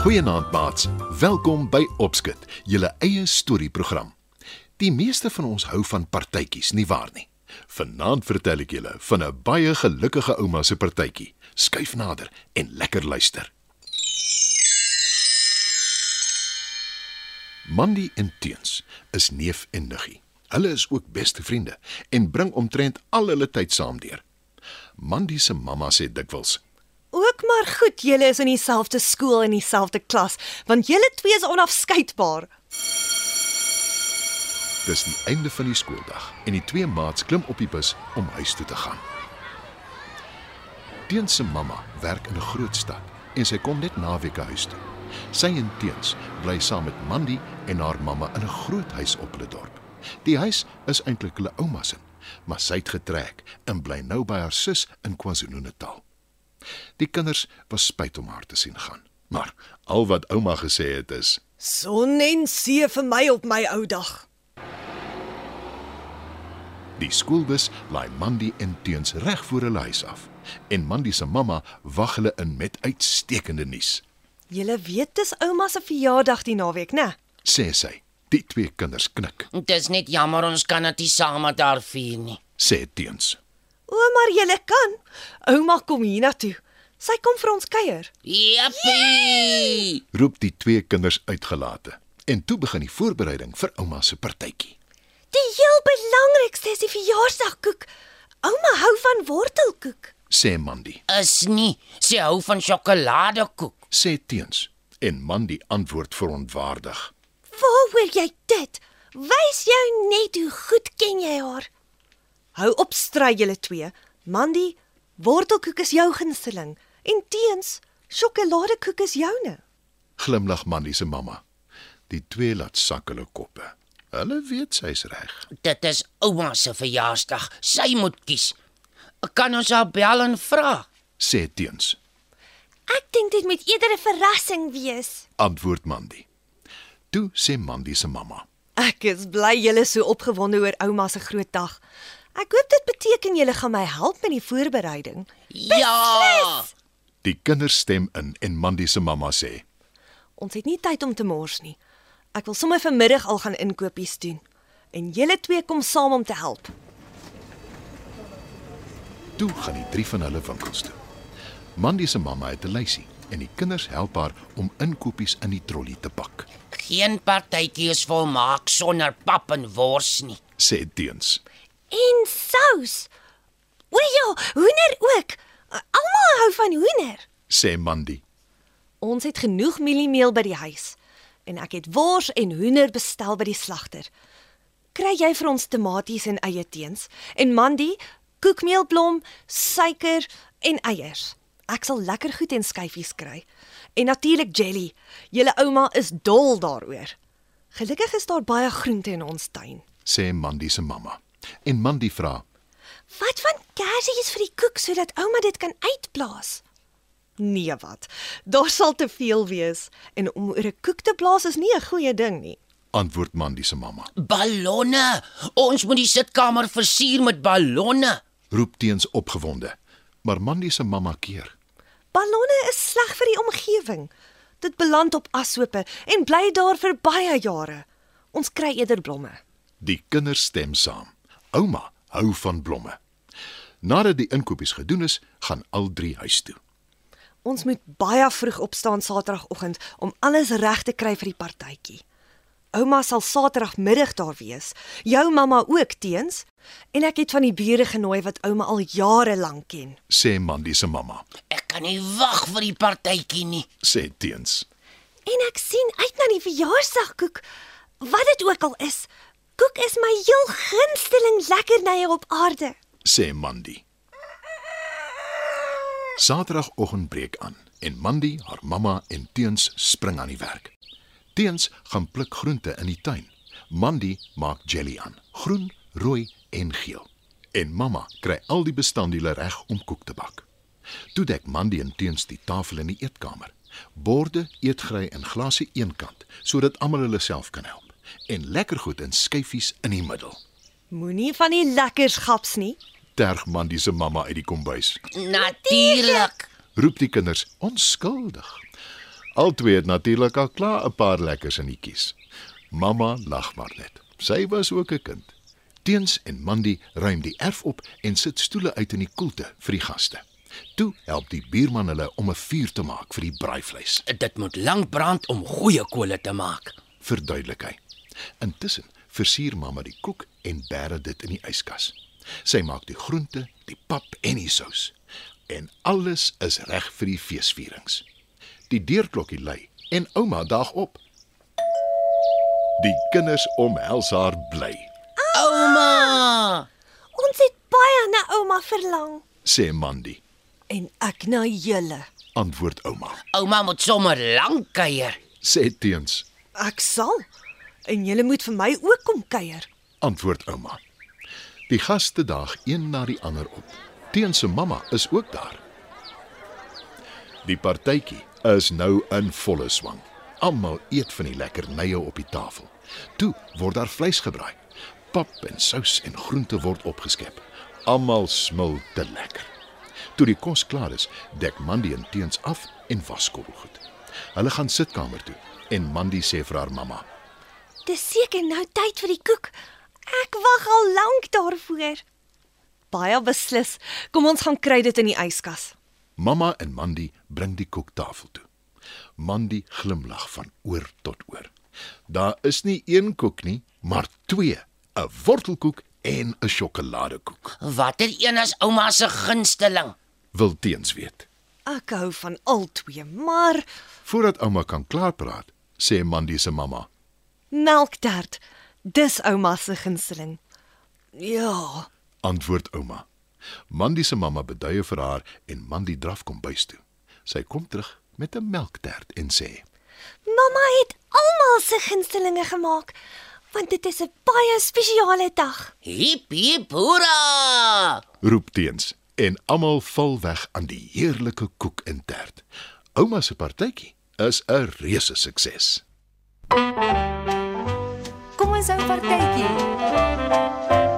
Goeienaand maats. Welkom by Opskit, julle eie storieprogram. Die meeste van ons hou van partytjies, nie waar nie? Vanaand vertel ek julle van 'n baie gelukkige ouma se partytjie. Skuif nader en lekker luister. Mandy en Teens is neef en niggie. Hulle is ook beste vriende en bring omtrent al hulle tyd saam deur. Mandy se mamma sê dikwels: Ook maar goed, julle is in dieselfde skool en dieselfde klas, want julle twee is onafskeidbaar. Dis die einde van die skooldag en die twee maats klim op die bus om huis toe te gaan. Teens se mamma werk in 'n groot stad en sy kom net naweke huis toe. Sy en Teens bly saam met Mandy en haar mamma in 'n groot huis op hulle dorp. Die huis is eintlik hulle ouma se, maar sy het getrek en bly nou by haar sus in KwaZulu-Natal. Die kinders was spyt om haar te sien gaan, maar al wat ouma gesê het is: Son en see vir my op my ou dag. Die skoolbus laai Mandy en Teens reg voor hulle huis af en Mandy se mamma wag hulle in met uitstekende nuus. Julle weet dis ouma se verjaardag die naweek, né? Sê sy. Die twee kinders knik. Dit is net jammer ons kan dit nie saam met haar vier nie. Sê Teens. O, maar julle kan. Ouma kom hiernatoe. Sy kom vir ons kuier. Jippie! Roep die twee kinders uitgelate. En toe begin die voorbereiding vir ouma se partytjie. Die heel belangrikste is die verjaarsdagkoek. Ouma hou van wortelkoek. Sê Mandy. Is nie. Sy hou van sjokoladekoek. Sê Teens. En Mandy antwoord verontwaardig. Waaroor jy dit? Wys jou net hoe goed ken jy haar. Hou op stry julle twee. Mandy, wortelkoek is jou gunsteling en teens sjokoladekoek is joune. Glimlag Mandy se mamma. Die twee laat sak hulle koppe. Hulle weet sy's reg. Dit is ouma se verjaarsdag. Sy moet kies. Kan ons haar bel en vra? Sê Teens. Ek dink dit moet eerder 'n verrassing wees. Antwoord Mandy. Toe sê Mandy se mamma. Ek is bly julle so opgewonde oor ouma se groot dag. Ek hoop dit beteken julle gaan my help met die voorbereiding. Ja. Die kinders stem in en Mandy se mamma sê: Ons het nie tyd om te mors nie. Ek wil sommer vanmiddag al gaan inkopies doen. En julle twee kom saam om te help. Toe gaan die drie van hulle winkels toe. Mandy se mamma het 'n lysie en die kinders help haar om inkopies in die trolly te pak. Geen partytjie is volmaak sonder pap en wors nie. Sê Teens. En sous. O ja, hoender ook. Almal hou van hoender. Sê Mandy. Ons het genoeg mieliemeel by die huis en ek het wors en hoender bestel by die slagter. Kry jy vir ons tomaties en eie teens en Mandy koekmeelblom, suiker en eiers. Ek sal lekker goed en skyfies kry. En natuurlik jelly. Julle ouma is dol daaroor. Gelukkig is daar baie groente in ons tuin. Sê Mandy se mamma. En Mandy vra: Wat van kersies vir die koek sodat ouma dit kan uitblaas? Nee wat. Daar sal te veel wees en om oor 'n koek te blaas is nie 'n goeie ding nie. Antwoord Mandy se mamma. Ballonne. Ons moet die sitkamer versier met ballonne. Roep teens opgewonde. Maar Mandy se mamma keer. Ballonne is sleg vir die omgewing. Dit beland op ashope en bly daar vir baie jare. Ons kry eerder blomme. Die kinders stem saam. Ouma hou van blomme. Nadat die inkopies gedoen is, gaan al drie huis toe. Ons moet baie vroeg opstaan Saterdagoggend om alles reg te kry vir die partytjie. Ouma sal Saterdagmiddag daar wees. Jou mamma ook teens. En ek het van die bure genooi wat ouma al jare lank ken. Sê Mandy se mamma. Ek kan nie wag vir die partytjie nie. Sê teens. En ek sien uit na die verjaarsdagkoek. Wat dit ook al is. Koek is my heel gunsteling lekkernye op aarde. Sê Mandy. Saterdagoggend breek aan en Mandy, haar mamma en Teens spring aan die werk. Teens gaan pluk groente in die tuin. Mandy maak jelly aan, groen, rooi en geel. En mamma kry al die bestanddele reg om koek te bak. Toe dek Mandy en Teens die tafel in die eetkamer. Borde, eetgry en glasie eenkant sodat almal hulle self kan help. En lekker goed in skyfies in die middel. Moenie van die lekkers gaps nie. Terg Mandy se mamma uit die kombuis. Natuurlik. Roep die kinders onskuldig. Albei het natuurlik al klaar 'n paar lekkers in die kies. Mamma lag maar net. Sy was ook 'n kind. Teens en Mandy ruim die erf op en sit stoele uit in die koelte vir die gaste. Toe help die buurman hulle om 'n vuur te maak vir die braaivleis, Dit moet lank brand om goeie kole te maak. verduidelik hy. Intussen versier mamma die koek en bære dit in die yskas. Sy maak die groente, die pap en die sous. En alles is reg vir die feesvierings. Die deurklokkie lui en ouma daag op. Die kinders omhels haar bly, Ouma! Ons het baie na ouma verlang sê Mandy. en ek na julle. Antwoord ouma. Ouma moet sommer lank kuier. Sê teens, Ek sal. En julle moet vir my ook kom kuier. antwoord ouma. Die gaste daag een na die ander op. Teens se mamma is ook daar. Die partytjie is nou in volle swang. Almal eet van die lekkernye op die tafel. Toe word daar vleis gebraai. Pap en sous en groente word opgeskep. Almal smil te lekker. Toe die kos klaar is, dek Mandy en Teens af en was skottelgoed. Hulle gaan sitkamer toe en Mandy sê vir haar mamma: Dis seker nou tyd vir die koek. Ek wag al lank daarvoor. Baie beslis. Kom ons gaan kry dit in die yskas. Mamma en Mandy bring die koek tafel toe. Mandy glimlag van oor tot oor. Daar is nie een koek nie, maar twee, 'n wortelkoek en 'n sjokoladekoek. Watter een is ouma se gunsteling? Wil teens weet. Ek hou van al twee, maar Voordat ouma kan klaarpraat, sê Mandy se mamma: melktert. Dis ouma se gunsteling. Ja, "Antwoord ouma." Mandy se mamma beduie vir haar en Mandy draf kom bys toe. Sy kom terug met 'n melktert en sê: mamma het almal se gunstelinge gemaak want dit is 'n baie spesiale dag. Hip hip hoera! roep teens en almal val weg aan die heerlike koek en tert. Ouma se partytjie is 'n reuse sukses. Kom ons hou partytjie. Elke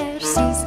is